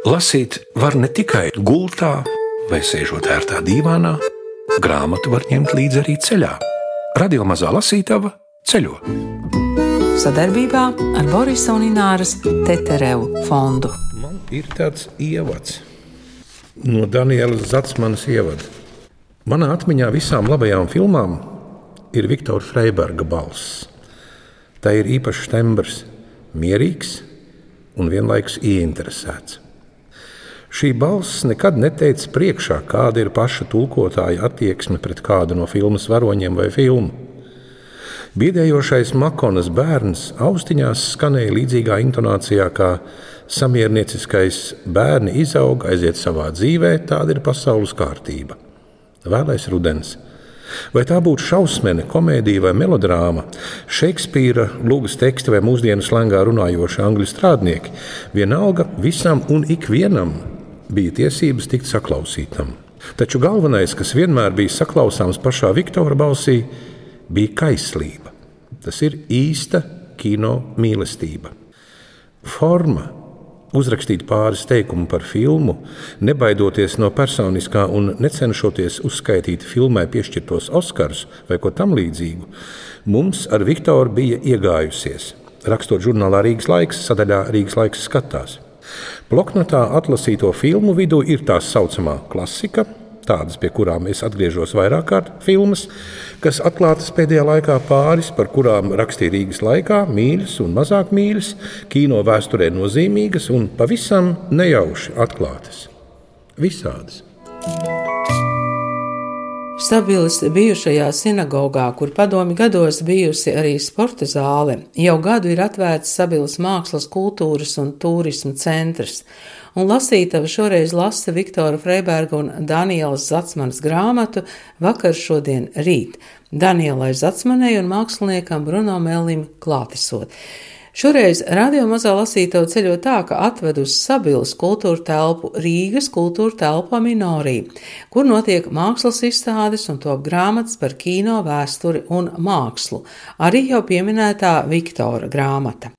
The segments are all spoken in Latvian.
Lasīt var ne tikai gultā vai sēžot ērtā dīvānā, grāmatu var ņemt līdzi arī ceļā. Radio mazā lasītava ceļo. Sadarbībā ar Borisa un Ināras Teterevu fondu. Man ir tāds ievads no Danielas Zatsmanas ievada. Manā atmiņā visām labajām filmām ir Viktora Freiberga balss. Tā ir īpašs tembrs, mierīgs un vienlaikus ieinteresēts. Šī balss nekad neteica priekšā, kāda ir paša tulkotāja attieksme pret kādu no filmas varoņiem vai filmu. Biedējošais Makonas bērns austiņās skanēja līdzīgā intonācijā, kā samiernieciskais bērni izaug, aiziet savā dzīvē, tāda ir pasaules kārtība. Vēlais rudens. Vai tā būtu šausmene, komēdija vai melodrāma, Šekspīra, lūgas teksti vai mūsdienu slēngā runājoši angļu strādnieki, vienalga visam un ikvienam bija tiesības tikt saklausītam. Taču galvenais, kas vienmēr bija saklausāms pašā Viktora balsī, bija kaislība. Tas ir īsta kino mīlestība. Forma, uzrakstīt pāris teikumu par filmu, nebaidoties no personiskā un necenšoties uzskaitīt filmai piešķirtos Oskarus vai ko tamlīdzīgu, mums ar Viktoru bija iegājusies. Rakstot žurnālā Rīgas laiks, sadaļā Rīgas laiks skatās. Bloknotā atlasīto filmu vidū ir tā saucamā klasika, tādas, pie kurām es atgriežos vairāk kārt, filmas, kas atklātas pēdējā laikā pāris, par kurām rakstīja Rīgas laikā, mīļas un mazāk mīļas, kino vēsturē nozīmīgas un pavisam nejauši atklātas. Visādas. Stabilis bijušajā sinagogā, kur padomi gados bijusi arī sporta zāle, jau gadu ir atvērts Stabilis mākslas, kultūras un turisma centrs. Un lasītava šoreiz lasa Viktora Freiberga un Danielas Zatsmanas grāmatu vakar šodien rīt. Danielai Zatsmanai un māksliniekam Bruno Mellim klātesot. Šoreiz radio mazā lasītāja ceļo tā, ka atved uz Sabilas kultūra telpu Rīgas kultūra telpa Minorī, kur notiek mākslas izstādes un top grāmatas par kino, vēsturi un mākslu, arī jau pieminētā Viktora grāmata.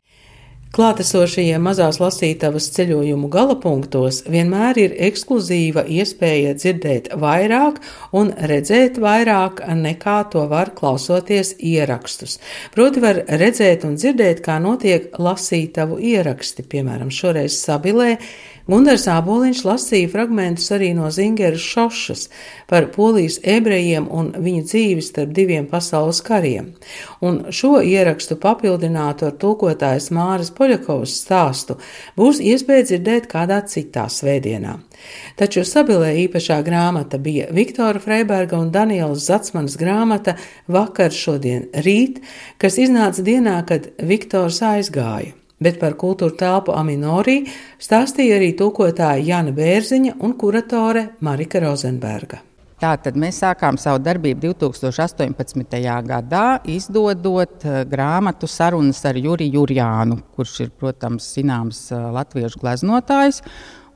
Klātesošajiem mazās lasītavas ceļojumu galapunktos vienmēr ir ekskluzīva iespēja dzirdēt vairāk un redzēt vairāk nekā to var klausoties ierakstus. Proti var redzēt un dzirdēt, kā notiek lasītavu ieraksti, piemēram, šoreiz Sabilē Gundars Āboliņš lasīja fragmentus arī no Zingeras šošas par polijas ebrejiem un viņu dzīvi starp diviem pasaules kariem, un šo ierakstu papildinātu ar tulkotājas Māras Poļakovas stāstu būs iespēja dzirdēt kādā citā svētdienā. Taču Sabilē īpašā grāmata bija Viktora Freiberga un Danielas Zatsmanas grāmata Vakar, šodien, rīt, kas iznāca dienā, kad Viktors aizgāja bet par kultūra telpu Aminorī stāstīja arī tūkotāja Jana Bērziņa un kuratore Marika Rozenberga. Tātad mēs sākām savu darbību 2018. gadā, izdodot eh, grāmatu sarunas ar Juriju Jurjānu, kurš ir, protams, zināms eh, latviešu gleznotājs.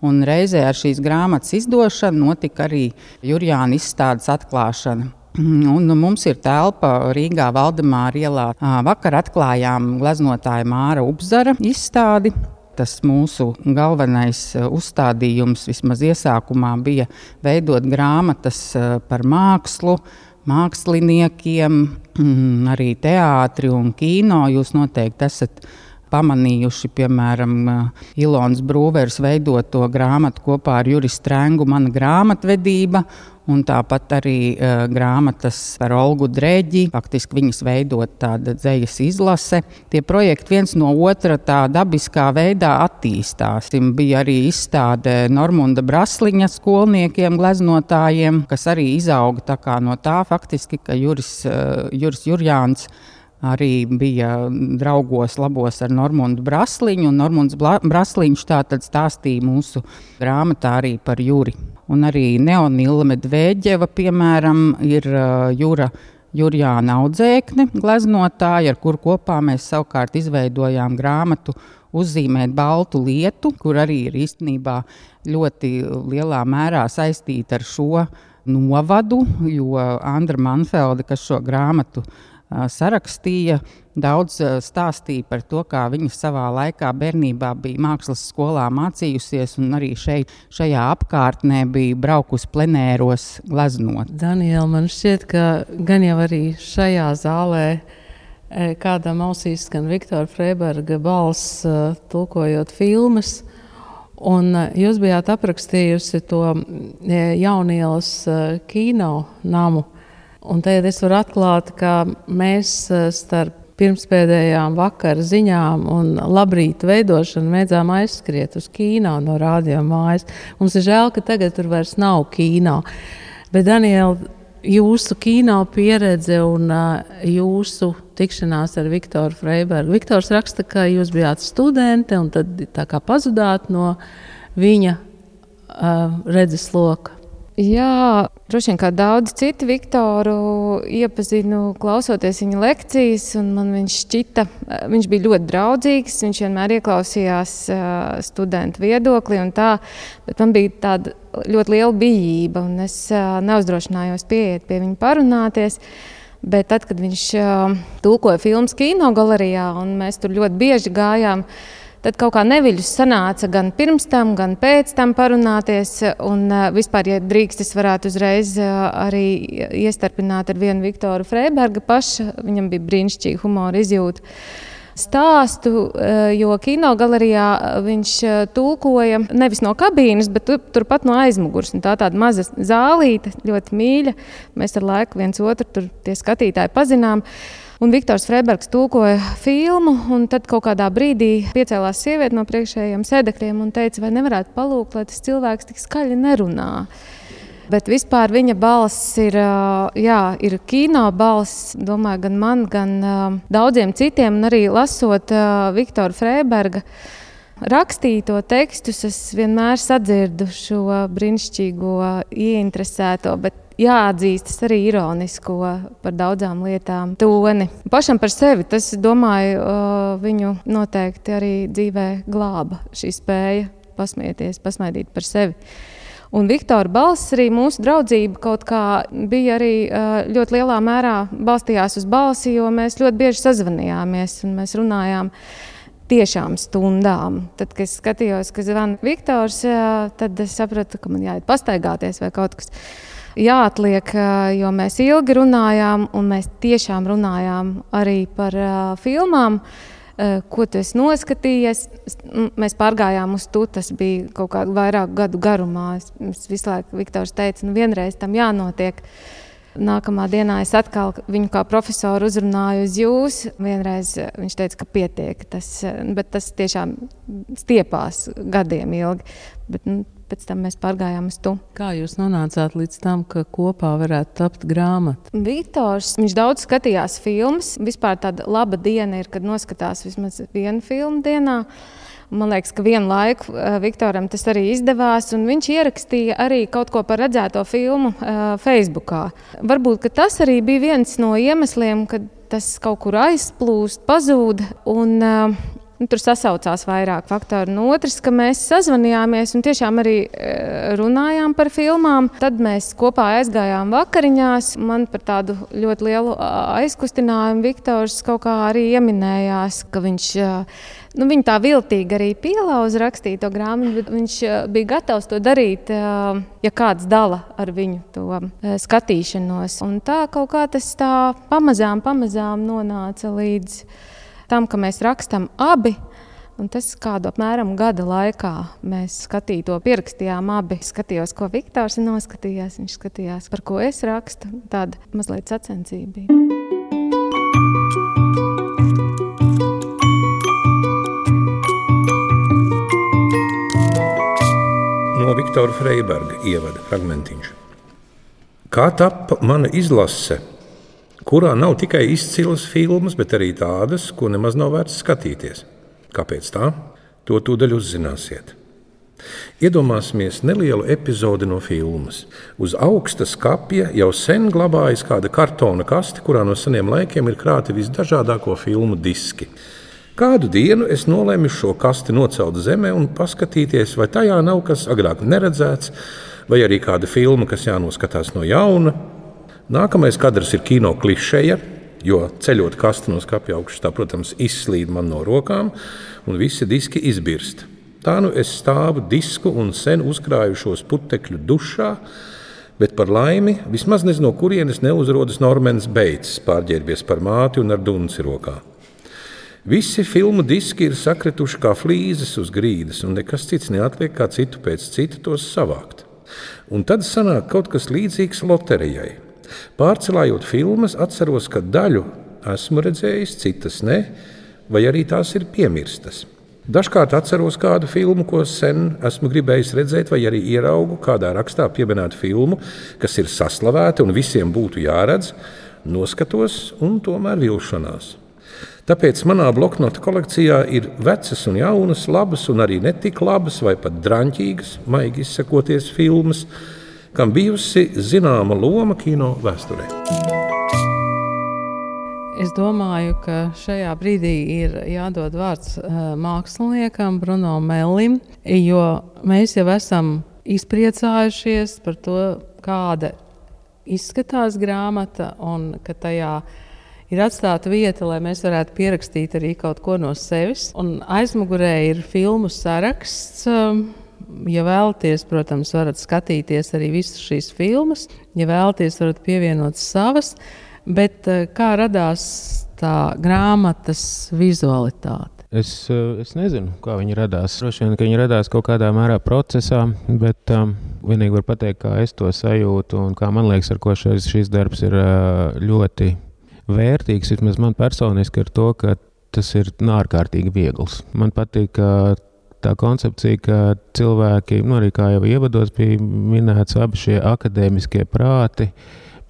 Un reizē ar šīs grāmatas izdošanu notika arī Jurjāna izstādes atklāšana. Un mums ir telpa Rīgā, Valdemāra ielā. Vakar atklājām gleznotāja Māra Upzara izstādi. Tas mūsu galvenais uzstādījums vismaz iesākumā bija veidot grāmatas par mākslu, māksliniekiem, mm, arī teātri un kino. Jūs noteikti esat pamanījuši, piemēram, Ilonas Brūvers veidot to grāmatu kopā ar Juris Strēngu, mana grāmatvedība un tāpat arī uh, grāmatas par Olgu Dreģi. Faktiski viņas veidot tāda dzejas izlase. Tie projekti viens no otra tā dabiskā veidā attīstās. Tim bija arī izstāde Normunda Brasliņa skolniekiem, gleznotājiem, kas arī izauga no tā faktiski, ka Juris, uh, Juris Jurjāns arī bija draugos labos ar Normūnu Brasliņu. Normūns Brasliņš tātad stāstīja mūsu grāmatā arī par Juri. Un arī Neonila Medvēģeva, piemēram, ir Jūra. Jurjāna audzēkne, gleznotāja, ar kuru kopā mēs savukārt izveidojām grāmatu Uzzīmēt baltu lietu, kur arī ir īstenībā ļoti lielā mērā saistīta ar šo novadu, jo Andra Manfelde, kas šo grāmatu sarakstīja. Daudz stāstīja par to, kā viņa savā laikā, bērnībā, bija mākslas skolā mācījusies, un arī šeit, šajā apkārtnē bija braukusi plenēros gleznot. Daniela, man šķiet, ka gan jau arī šajā zālē kādam ausīs skan Viktora Freiberga balss, tulkojot filmas. Un jūs bijāt aprakstījusi to jaunielas kino namu Un tagad es varu atklāt, ka mēs eh, starp pirmspēdējām vakara ziņām un labrīta veidošanu mēdzām aizskriet uz kino no radio mājas. Mums ir žēl, ka tagad tur vairs nav kino. Bet, Daniela, jūsu kino pieredze un uh, jūsu tikšanās ar Viktoru Freibergu. Viktors raksta, ka jūs bijāt studente un tad tā kā pazudāt no viņa uh, redzesloka. Jā, droši vien kā daudz citu Viktoru iepazinu, klausoties viņa lekcijas, man viņš šķita, viņš bija ļoti draudzīgs, viņš vienmēr ieklausījās uh, studentu viedoklī un tā, bet man bija tāda ļoti liela bijība, un es uh, neuzdrošinājos pieiet pie viņa parunāties. Bet tad, kad viņš tulkoja filmas kino galerijā, un mēs tur ļoti bieži gājām, uh, Tad kaut kā neviļus sanāca gan pirms tam, gan pēc tam parunāties. Un vispār, ja drīkst, es varētu uzreiz arī iestarpināt ar vienu Viktoru Freiberga pašu. Viņam bija brīnišķīga humora izjūta stāstu, jo kinogalerijā viņš tulkoja nevis no kabīnes, bet turpat no aizmugures. Un tā tāda maza zālīte, ļoti mīļa. Mēs ar laiku viens otru tur skatītāji pazinām. Un Viktors Freibergs tulkoja filmu, un tad kaut kādā brīdī piecēlās sieviete no priekšējiem sēdekļiem un teica, vai nevarētu palūgt, lai tas cilvēks tik skaļi nerunā. Bet vispār viņa balss ir, jā, ir kino balss, domāju, gan man, gan daudziem citiem, un arī lasot Viktora Freiberga rakstīto tekstus, es vienmēr sadzirdu šo brīnišķīgo, ieinteresēto, bet jāatzīstas arī ironisko par daudzām lietām toni. Pašam par sevi tas, domāju, viņu noteikti arī dzīvē glāba šī spēja pasmieties, pasmaidīt par sevi. Un Viktora balss arī mūsu draudzība kaut kā bija arī ļoti lielā mērā balstījās uz balsi, jo mēs ļoti bieži sazvanījāmies un mēs runājām tiešām stundām. Tad, kad es skatījos, ka zvana Viktors, tad es sapratu, ka man jāiet pastaigāties vai kaut kas tāds jāatliek, jo mēs ilgi runājām, un mēs tiešām runājām arī par filmām. Ko tu esi noskatījies? Mēs pārgājām uz to. Tas bija kaut kādā vairāk gadu garumā. Es, visu laiku Viktors teica, nu vienreiz tam jānotiek. Nākamā dienā es atkal viņu kā profesoru uzrunāju uz jūs. Vienreiz viņš teica, ka pietiek. Tas, bet tas tiešām stiepās gadiem ilgi. Bet, nu, pēc tam mēs pārgājām uz to. Kā jūs nonācāt līdz tam, ka kopā varētu tapt grāmata? Viktors, viņš daudz skatījās filmas. Vispār tāda laba diena ir, kad noskatās vismaz vienu filmu dienā. Man liekas, ka vienu laiku uh, Viktoram tas arī izdevās, un viņš ierakstīja arī kaut ko par redzēto filmu uh, Facebook. Varbūt tas arī bija viens no iemesliem, kad tas kaut kur aizplūst, pazūd. Un, uh, Nu, tur sasaucās vairāk faktori. Un otrs, ka mēs sazvanījāmies un tiešām arī e, runājām par filmām. Tad mēs kopā aizgājām vakariņās. Man par tādu ļoti lielu aizkustinājumu Viktors kaut kā arī ieminējās, ka viņš. Nu, viņa tā viltīgi arī pielauza rakstīto grāmatu, bet viņš bija gatavs to darīt, ja kāds dala ar viņu to skatīšanos. Un tā kaut kā tas tā pamazām, pamazām nonāca līdz tam, ka mēs rakstām abi. Un tas kādu apmēram gada laikā mēs skatīju to, pierakstījām abi. Es skatījos, ko Viktors ir noskatījis. Viņš skatījās, par ko es rakstu. Tāda mazliet sacensība bija. No Viktora Freiberga ievada fragmentiņš. Kā tappa mana izlase kurā nav tikai izcilas filmas, bet arī tādas, ko nemaz nav vērts skatīties. Kāpēc tā? To tūdaļ uzzināsiet. Iedomāsimies nelielu epizodi no filmas. Uz augsta skapja jau sen glabājas kāda kartona kaste, kurā no seniem laikiem ir krāti visdažādāko filmu diski. Kādu dienu es nolēmu šo kasti nocelt zemē un paskatīties, vai tajā nav kas agrāk neredzēts, vai arī kāda filma, kas jānoskatās no jauna, Nākamais kadrs ir kino klišeja. jo ceļot kastu no skapja augšas, tā, protams, izslīd man no rokām, un visi diski izbirst. Tā nu es stāvu disku un sen uzkrājušos putekļu dušā, bet par laimi vismaz nezinu, no kurienes neuzrodas Normans Beits, pārģērbies par māti un ar dunci rokā. Visi filmu diski ir sakrituši kā flīzes uz grīdas, un nekas cits neatliek kā citu pēc cita tos savākt. Un tad sanāk kaut kas līdzīgs loterijai. Pārcelājot filmas, atceros, ka daļu esmu redzējis, citas ne, vai arī tās ir piemirstas. Dažkārt atceros kādu filmu, ko sen esmu gribējis redzēt, vai arī ieraugu kādā rakstā pieminētu filmu, kas ir saslavēta un visiem būtu jāredz, noskatos un tomēr vilšanās. Tāpēc manā bloknotu kolekcijā ir vecas un jaunas, labas un arī netik labas, vai pat drāmīgas, maigi izsakoties filmas, kam bijusi zināma loma kino vēsturē. Es domāju, ka šajā brīdī ir jādod vārds uh, māksliniekam Bruno Melim, jo mēs jau esam izpriecājušies par to, kāda izskatās grāmata un ka tajā ir atstāta vieta, lai mēs varētu pierakstīt arī kaut ko no sevis. Un aizmugurē ir filmu saraksts. Um, ja vēlaties, protams, varat skatīties arī visas šīs filmas. Ja vēlaties, varat pievienot savas. Bet uh, kā radās tā grāmatas vizualitāte? Es, uh, es nezinu, kā viņi radās. Droši vien, ka viņi radās kaut kādā mērā procesā, bet um, vienīgi var pateikt, kā es to sajūtu un kā man liekas, ar ko šis, šis darbs ir uh, ļoti vērtīgs, vismaz man personiski, ir to, ka tas ir ārkārtīgi viegls. Man patīk tā koncepcija, ka cilvēki, nu arī kā jau ievados, bija minēts, abi šie akadēmiskie prāti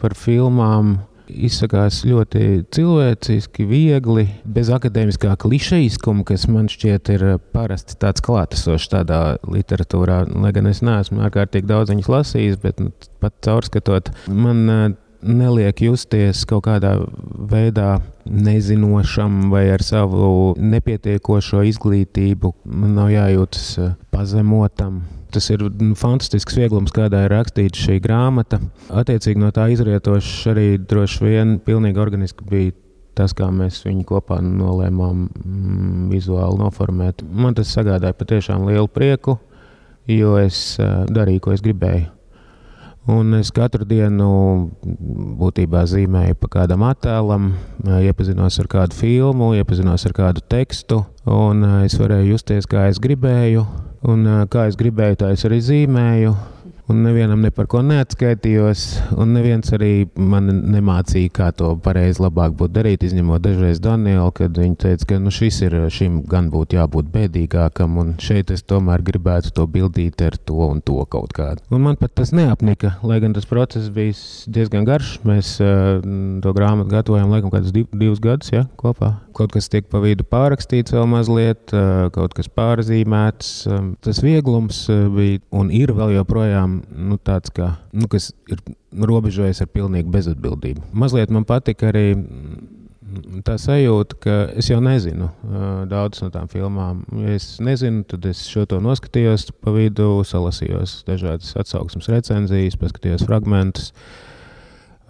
par filmām. Izsakās ļoti cilvēciski, viegli, bez akadēmiskā klišejiskuma, kas man šķiet ir parasti tāds klātesošs tādā literatūrā. Lai gan es neesmu ārkārtīgi daudz viņas lasījis, bet nu, pat caurskatot, man neliek justies kaut kādā veidā nezinošam vai ar savu nepietiekošo izglītību. Man nav jājūtas eh, pazemotam. Tas ir nu, fantastisks vieglums, kādā ir rakstīta šī grāmata. Attiecīgi no tā izrietošs arī droši vien pilnīgi organiski bija tas, kā mēs viņu kopā nolēmām mm, vizuāli noformēt. Man tas sagādāja patiešām lielu prieku, jo es uh, darīju, ko es gribēju. Un es katru dienu būtībā zīmēju pa kādam attēlam, iepazinos ar kādu filmu, iepazinos ar kādu tekstu, un es varēju justies, kā es gribēju. Un kā es gribēju, tā es arī zīmēju un nevienam ne par ko neatskaitījos. Neviens arī man nemācīja, kā to pareizi labāk būtu darīt, izņemot dažreiz Danielu, kad viņa teica, ka nu, šis ir šim gan būtu jābūt bēdīgākam, un šeit es tomēr gribētu to bildīt ar to un to kaut kādu. Un man pat tas neapnika, lai gan tas process bija diezgan garš. Mēs uh, to grāmatu gatavojam laikam kādus div, divus gadus ja, kopā. Kaut kas tiek pa vidu pārrakstīts vēl mazliet, kaut kas pārzīmēts. Tas vieglums bija un ir vēl joprojām nu, tāds, kā, nu, kas ir robežojas ar pilnīgu bezatbildību. Mazliet man patika arī mm, tā sajūta, ka es jau nezinu daudzas no tām filmām. Ja es nezinu, tad es šo to noskatījos, pa vidu salasījos dažādas atsauksmes recenzijas, paskatījos fragmentus.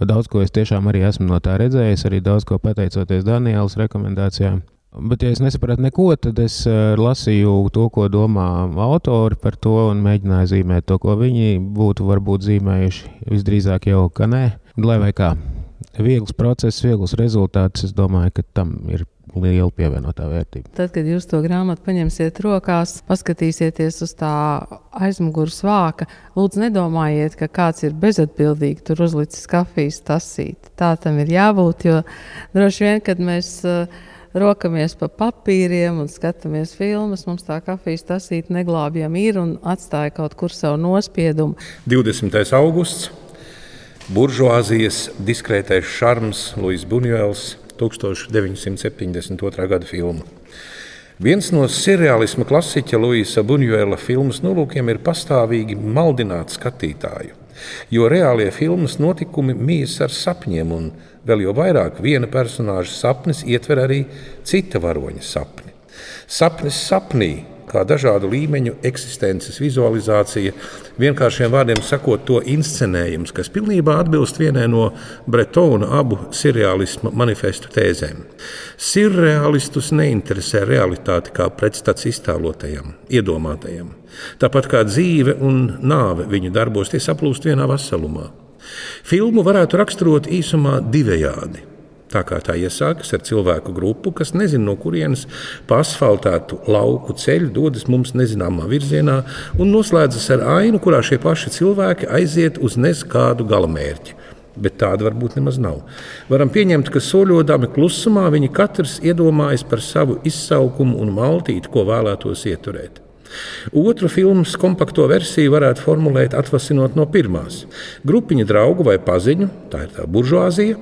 Daudz ko es tiešām arī esmu no tā redzējis, arī daudz ko pateicoties Danielas rekomendācijām. Bet, ja es nesapratu neko, tad es uh, lasīju to, ko domā autori par to, un mēģināju zīmēt to, ko viņi būtu varbūt zīmējuši. Visdrīzāk jau, ka nē, lai vai kā. Viegls process, viegls rezultāts. Es domāju, ka tam ir liela pievienotā vērtība. Tad, kad jūs to grāmatu paņemsiet rokās, paskatīsieties uz tā aizmugures vāka, lūdzu, nedomājiet, ka kāds ir bezatbildīgi tur uzlicis kafijas tasīt. Tā tam ir jābūt, jo droši vien, kad mēs. Uh, rokamies pa papīriem un skatāmies filmas. Mums tā kafijas tasīta neglābjama ir un atstāja kaut kur savu nospiedumu. 20. augusts. Buržuāzijas diskrētais šarms Luis Buņuels 1972. gada filma. Viens no surreālisma klasiķa Luisa Buņuela filmas nolūkiem ir pastāvīgi maldināt skatītāju, jo reālie filmas notikumi mīs ar sapņiem un Vēl jau vairāk viena personāža sapnis ietver arī cita varoņa sapni. Sapnis sapnī, kā dažādu līmeņu eksistences vizualizācija, vienkāršiem vārdiem sakot, to inscenējums, kas pilnībā atbilst vienai no Bretona abu surreālisma manifestu tēzēm. Surreālistus neinteresē realitāte kā pretstats iztēlotajam, iedomātajam. Tāpat kā dzīve un nāve viņu darbos, tie saplūst vienā veselumā. Filmu varētu raksturot īsumā divējādi. Tā kā tā iesākas ar cilvēku grupu, kas nezina, no kurienes pa asfaltētu lauku ceļu dodas mums nezināmā virzienā, un noslēdzas ar ainu, kurā šie paši cilvēki aiziet uz nezkādu galamērķi. Bet tāda varbūt nemaz nav. Varam pieņemt, ka soļodami klusumā viņi katrs iedomājas par savu izsaukumu un maltīti, ko vēlētos ieturēt. Otru filmas kompakto versiju varētu formulēt atvasinot no pirmās. Grupiņa draugu vai paziņu, tā ir tā buržuāzija,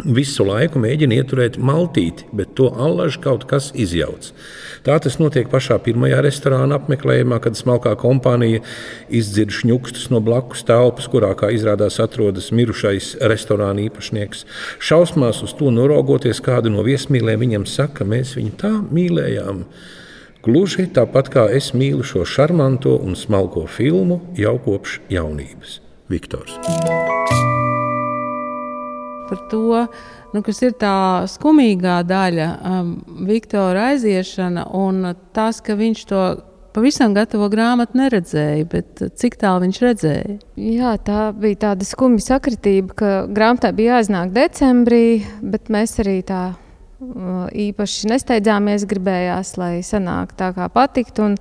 visu laiku mēģina ieturēt maltīti, bet to allaž kaut kas izjauc. Tā tas notiek pašā pirmajā restorāna apmeklējumā, kad smalkā kompānija izdzird šņukstus no blakus telpas, kurā, kā izrādās, atrodas mirušais restorāna īpašnieks. Šausmās uz to noraugoties, kādu no viesmīlēm viņam saka, mēs viņu tā mīlējām. Gluži tāpat kā es mīlu šo šarmanto un smalko filmu jau kopš jaunības. Viktors par to, nu, kas ir tā skumīgā daļa, um, Viktora aiziešana un tas, ka viņš to pavisam gatavo grāmatu neredzēja, bet cik tālu viņš redzēja? Jā, tā bija tāda skumja sakritība, ka grāmatai bija jāiznāk decembrī, bet mēs arī tā uh, īpaši nesteidzāmies, gribējās, lai sanāk tā kā patikt. Un,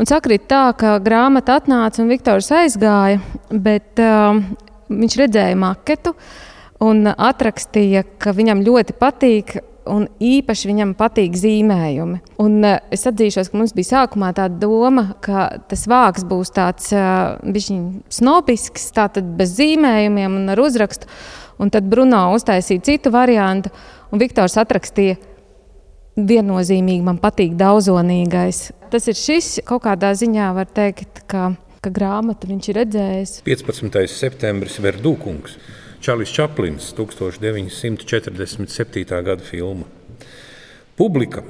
un sakrīt tā, ka grāmata atnāca un Viktors aizgāja, bet uh, viņš redzēja maketu. Uh, un atrakstīja, ka viņam ļoti patīk. Un īpaši viņam patīk zīmējumi. Un, uh, es atzīšos, ka mums bija sākumā tā doma, ka tas vārks būs tāds uh, snobisks, tātad bez zīmējumiem un ar uzrakstu. Un tad Bruno uztaisīja citu variantu, un Viktors atrakstīja, viennozīmīgi man patīk daudzonīgais. Tas ir šis kaut kādā ziņā, var teikt, ka, ka grāmatu viņš ir redzējis. 15. septembris Verdūkungs. Čārlis Čaplins 1947. gada filma. Publika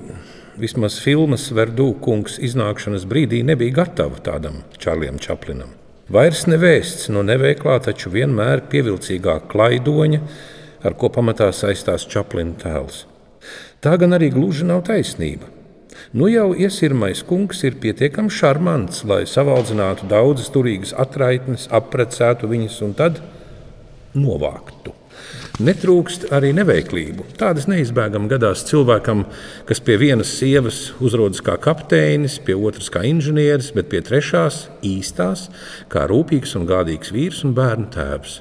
vismaz filmas Verdūkungs iznākšanas brīdī nebija gatava tādam Čārlijam Čaplinam. Vairs nevēsts no neveiklā, taču vienmēr pievilcīgā klaidoņa, ar ko pamatā saistās Čaplina tēls. Tā gan arī gluži nav taisnība. Nu jau iesirmais kungs ir pietiekami šarmants, lai savaldzinātu daudzas turīgas atraitnes, aprecētu viņas un tad novāktu. Netrūkst arī neveiklību. Tādas neizbēgami gadās cilvēkam, kas pie vienas sievas uzrodas kā kapteinis, pie otras kā inženieris, bet pie trešās īstās kā rūpīgs un gādīgs vīrs un bērnu tēvs.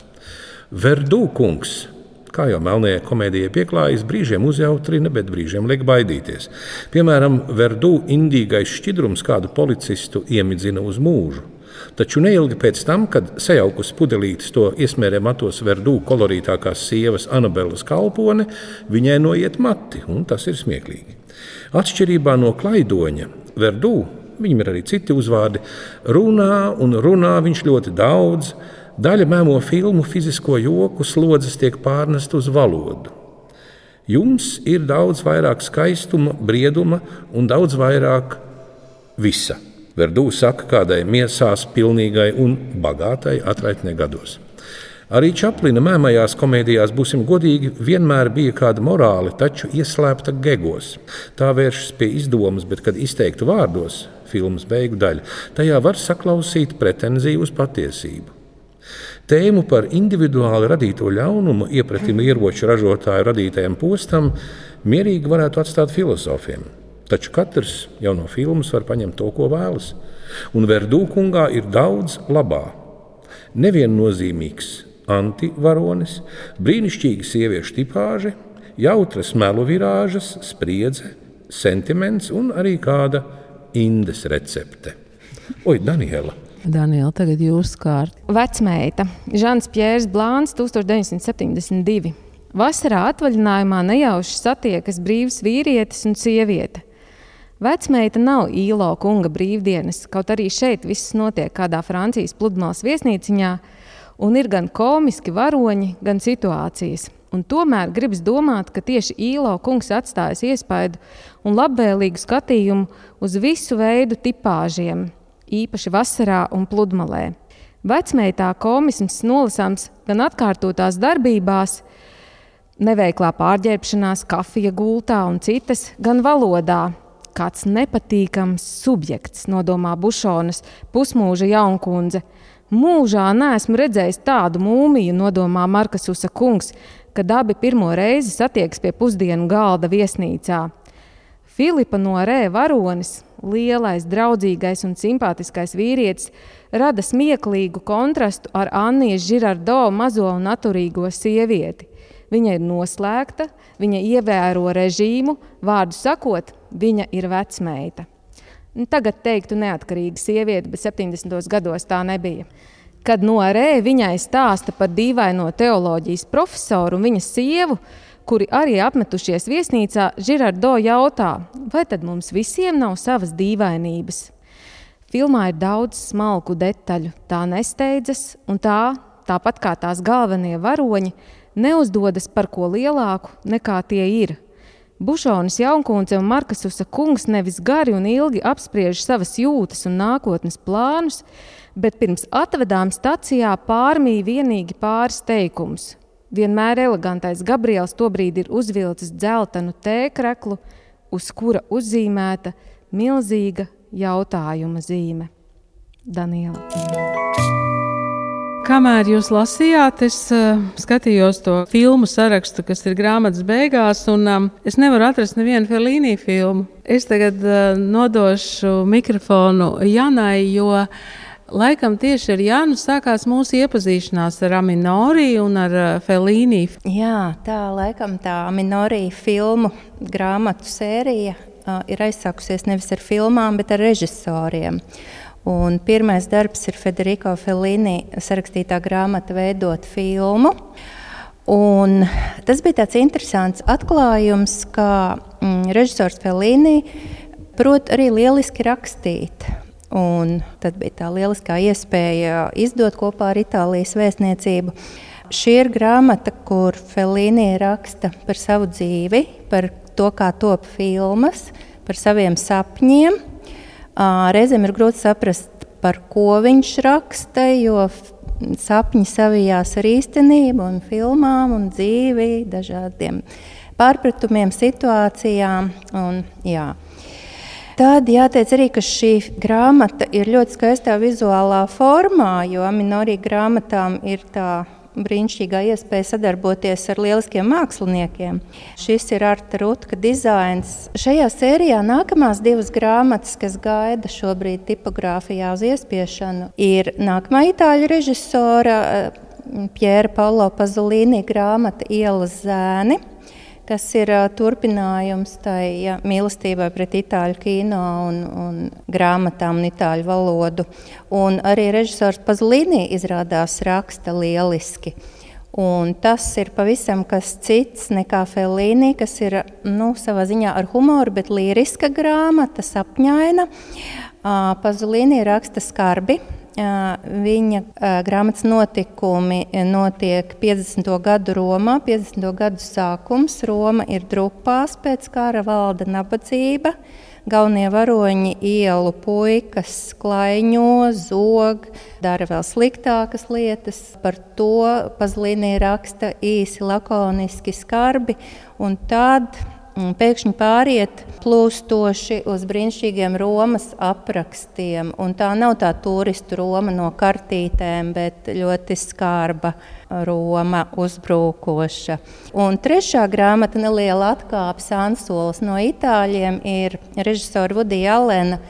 Verdū kungs kā jau melnajai komēdijai pieklājas, brīžiem uzjautrina, bet brīžiem liek baidīties. Piemēram, Verdū indīgais šķidrums kādu policistu iemidzina uz mūžu. Taču neilgi pēc tam, kad sajaukusi pudelītes to iesmērē matos verdū kolorītākās sievas Anabelas kalpone, viņai noiet mati, un tas ir smieklīgi. Atšķirībā no klaidoņa, verdū, viņam ir arī citi uzvārdi, runā un runā viņš ļoti daudz. Daļa mēmo filmu fizisko joku slodzes tiek pārnest uz valodu. Jums ir daudz vairāk skaistuma, brieduma un daudz vairāk visa. Verdū saka kādai miesās pilnīgai un bagātai atraitnē gados. Arī Čaplina mēmajās komēdijās, būsim godīgi, vienmēr bija kāda morāla, taču ieslēgta gegos. Tā vēršas pie izdomas, bet, kad izteiktu vārdos, filmas beigu daļa, tajā var saklausīt pretenziju uz patiesību. Tēmu par individuāli radīto ļaunumu iepratim ieroču ražotāju radītajam postam mierīgi varētu atstāt filozofiem. Taču katrs jau no filmas var paņemt to, ko vēlas. Un Verdūkungā ir daudz labā. Neviennozīmīgs antivaronis, brīnišķīga sieviešu tipāža, jautras melu virāžas, spriedze, sentiments un arī kāda indes recepte. Oi, Daniela! Daniela, tagad jūs kārt. Vecmeita Žants Pjērs Blāns 1972. Vasarā atvaļinājumā nejauši satiekas brīvs vīrietis un sieviete. Vecmeita nav īlo kunga brīvdienas, kaut arī šeit viss notiek kādā Francijas pludmales viesnīciņā, un ir gan komiski varoņi, gan situācijas. Un tomēr gribas domāt, ka tieši īlo kungs atstājis iespaidu un labvēlīgu skatījumu uz visu veidu tipāžiem, īpaši vasarā un pludmalē. Vecmeitā komisms nolasāms gan atkārtotās darbībās, neveiklā pārģērbšanās, kafija gultā un citas, gan valodā. Kāds nepatīkams subjekts, nodomā Bušonas pusmūža jaunkundze. Mūžā neesmu redzējis tādu mūmiju, nodomā Markas Usa kungs, kad abi pirmo reizi satiekas pie pusdienu galda viesnīcā. Filipa no Rē varonis, lielais, draudzīgais un simpātiskais vīrietis, rada smieklīgu kontrastu ar Annijas Žirardo mazo un naturīgo sievieti. Viņa ir noslēgta, viņa ievēro režīmu, vārdu sakot, viņa ir vecmeita. Tagad teiktu neatkarīga sieviete, bet 70. gados tā nebija kad no Rē viņai stāsta par dīvaino teoloģijas profesoru un viņa sievu, kuri arī apmetušies viesnīcā, Žirardo jautā, vai tad mums visiem nav savas dīvainības? Filmā ir daudz smalku detaļu, tā nesteidzas, un tā, tāpat kā tās galvenie varoņi, neuzdodas par ko lielāku nekā tie ir. Bušonis Jaunkundze un Markasusa kungs nevis gari un ilgi apspriež savas jūtas un nākotnes plānus, bet pirms atvedām stacijā pārmīja vienīgi pāris teikums. Vienmēr elegantais Gabriels tobrīd ir uzvilcis dzeltenu tēkreklu, uz kura uzzīmēta milzīga jautājuma zīme. Daniela. Kamēr jūs lasījāt, es uh, skatījos to filmu sarakstu, kas ir grāmatas beigās, un um, es nevaru atrast nevienu Felīnī filmu. Es tagad uh, nodošu mikrofonu Janai, jo uh, Laikam tieši ar Jānu sākās mūsu iepazīšanās ar Aminoriju un ar uh, Felīnu. Jā, tā laikam tā Aminorija filmu grāmatu sērija uh, ir aizsākusies nevis ar filmām, bet ar režisoriem. Un pirmais darbs ir Federico Felīni sarakstītā grāmata veidot filmu. Un tas bija tāds interesants atklājums, ka mm, režisors Felīni prot arī lieliski rakstīt. Un tad bija tā lieliskā iespēja izdot kopā ar Itālijas vēstniecību. Šī ir grāmata, kur Felīnija raksta par savu dzīvi, par to, kā top filmas, par saviem sapņiem. Reizēm ir grūti saprast, par ko viņš raksta, jo sapņi savijās ar īstenību, un filmām, un dzīvi, dažādiem pārpratumiem, situācijām. Un, jā. Tad jāteic arī, ka šī grāmata ir ļoti skaistā vizuālā formā, jo Aminorija grāmatām ir tā brīnišķīgā iespēja sadarboties ar lieliskiem māksliniekiem. Šis ir Arta Rutka dizains. Šajā sērijā nākamās divas grāmatas, kas gaida šobrīd tipogrāfijā uz iespiešanu, ir nākamā itāļu režisora Pjēra Paulo Pazolīni grāmata Ielas zēni kas ir turpinājums tai ja, mīlestībai pret itāļu kino un, un grāmatām un itāļu valodu. Un arī režisors Pazlīnī izrādās raksta lieliski. Un tas ir pavisam kas cits nekā Felīni, kas ir nu, savā ziņā ar humoru, bet līriska grāmata, sapņaina. Pazulīni raksta skarbi, Viņa grāmatas notikumi notiek 50. gadu Romā, 50. gadu sākums. Roma ir drupās, pēc kara valda nabadzība. Galvenie varoņi ielu puikas klaiņo, zog, dara vēl sliktākas lietas. Par to Pazlīnī raksta īsi, lakoniski, skarbi. Un tad pēkšņi pāriet plūstoši uz brīnišķīgiem Romas aprakstiem. Un tā nav tā turistu Roma no kartītēm, bet ļoti skarba Roma uzbrukoša. Un trešā grāmata, neliela atkāpe Sansolas no itāļiem, ir režisora Vudija Alena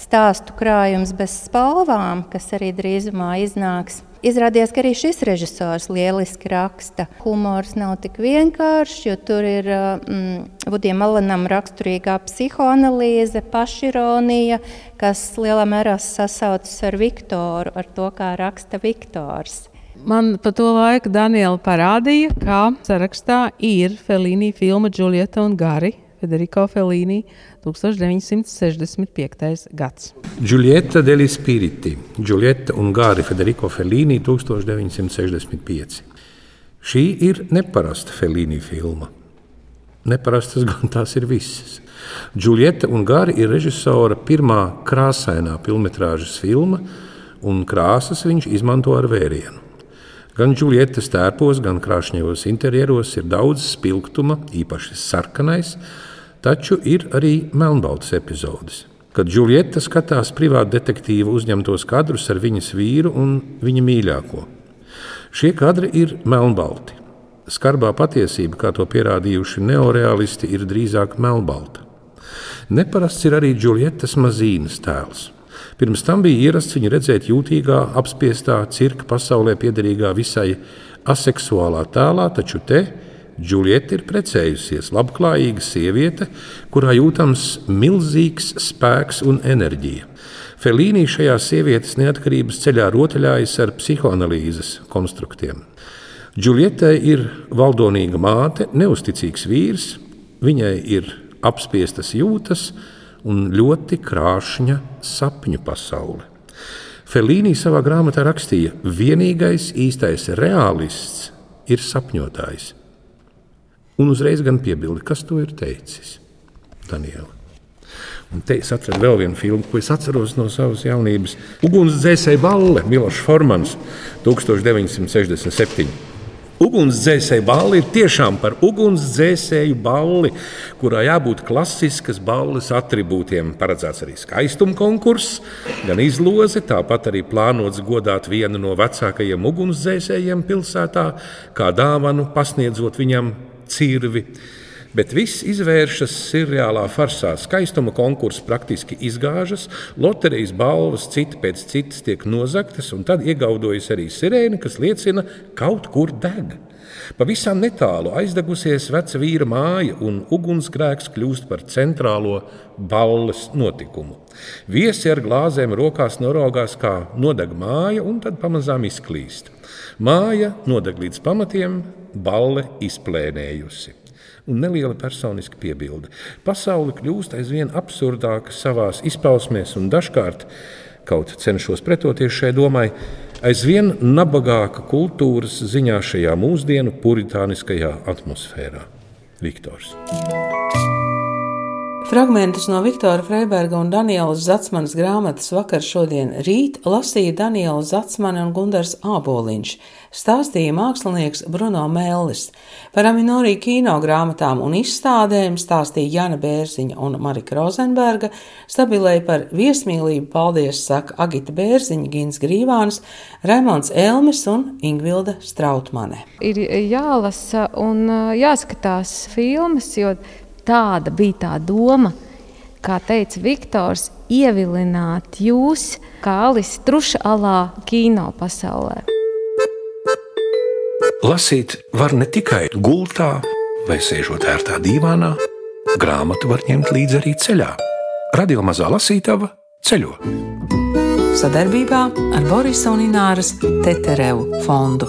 stāstu krājums bez spalvām, kas arī drīzumā iznāks. Izrādījās, ka arī šis režisors lieliski raksta. Humors nav tik vienkāršs, jo tur ir mm, Vudijam Alanam raksturīgā psihoanalīze, pašironija, kas lielā mērā sasaucas ar Viktoru, ar to, kā raksta Viktors. Man pa to laiku Daniela parādīja, ka sarakstā ir Felīnija filma Džulieta un Gari. Federico Fellini, 1965. gads. Giulietta degli Spiriti, Giulietta un Gāri Federico Fellini, 1965. Šī ir neparasta Felīnija filma. Neparastas gan tās ir visas. Džulieta un Gari ir režisora pirmā krāsainā filmas filma, un krāsas viņš izmanto ar vērienu. Gan Džulietas tērpos, gan krāšņajos interjeros ir daudz spilgtuma, īpaši sarkanais, taču ir arī melnbaltas epizodes. Kad Džulieta skatās privāta detektīva uzņemtos kadrus ar viņas vīru un viņa mīļāko. Šie kadri ir melnbalti. Skarbā patiesība, kā to pierādījuši neoreālisti, ir drīzāk melnbalta. Neparasts ir arī Džulietas mazīnas tēls. Pirms tam bija ierasts viņu redzēt jūtīgā, apspiestā, cirka pasaulē piederīgā visai aseksuālā tēlā, taču te Džulieta ir precējusies, labklājīga sieviete, kurā jūtams milzīgs spēks un enerģija. Felīnī šajā sievietes neatkarības ceļā rotaļājas ar psihoanalīzes konstruktiem. Džulietai ir valdonīga māte, neusticīgs vīrs, viņai ir apspiestas jūtas un ļoti krāšņa sapņu pasaule. Felīnī savā grāmatā rakstīja, ka vienīgais īstais realists ir sapņotājs. Un uzreiz gan piebildi, kas to ir teicis. Daniela. Un te es atradu vēl vienu filmu, ko es atceros no savas jaunības. Ugunsdzēsēji balle, Milošs Formans, 1967. Ugunsdzēsēju balli ir tiešām par ugunsdzēsēju balli, kurā jābūt klasiskas balles attribūtiem. Paredzēts arī skaistuma konkurss, gan izloze, tāpat arī plānots godāt vienu no vecākajiem ugunsdzēsējiem pilsētā, kā dāvanu pasniedzot viņam cirvi. Bet viss izvēršas seriālā farsā. Skaistuma konkurss praktiski izgāžas, loterijas balvas cita pēc citas tiek nozagtas, un tad iegaudojas arī sirēna, kas liecina, ka kaut kur deg. Pavisam netālu aizdegusies veca vīra māja, un ugunsgrēks kļūst par centrālo balles notikumu. Viesi ar glāzēm rokās noraugās, kā nodeg māja, un tad pamazām izklīst. Māja nodeg līdz pamatiem, balle izplēnējusi. Un neliela personiska piebilde. Pasaule kļūst aizvien absurdāka savā izpausmēs, un dažkārt, kaut cenšos pretoties šai domai, aizvien nabagāka kultūras ziņā šajā mūsdienu puritāniskajā atmosfērā. Viktors. Fragmentus no Viktora Freiberga un Danielas Zatsmanas grāmatas vakar šodien rīt lasīja Daniela Zatsmane un Gundars Āboliņš, stāstīja mākslinieks Bruno Mellis. Par Aminorī kino grāmatām un izstādēm stāstīja Jana Bērziņa un Marika Rozenberga, stabilēja par viesmīlību paldies saka Agita Bērziņa, Gins Grīvāns, Raimons Elmis un Ingvilda Strautmane. Ir jālasa un jāskatās filmas, jo tāda bija tā doma, kā teica Viktors, ievilināt jūs kā Alisa Truša alā kino pasaulē. Lasīt var ne tikai gultā vai sēžot ērtā dīvānā, grāmatu var ņemt līdzi arī ceļā. Radio mazā lasītava ceļo. Sadarbībā ar Borisa un Ināras Teterevu fondu.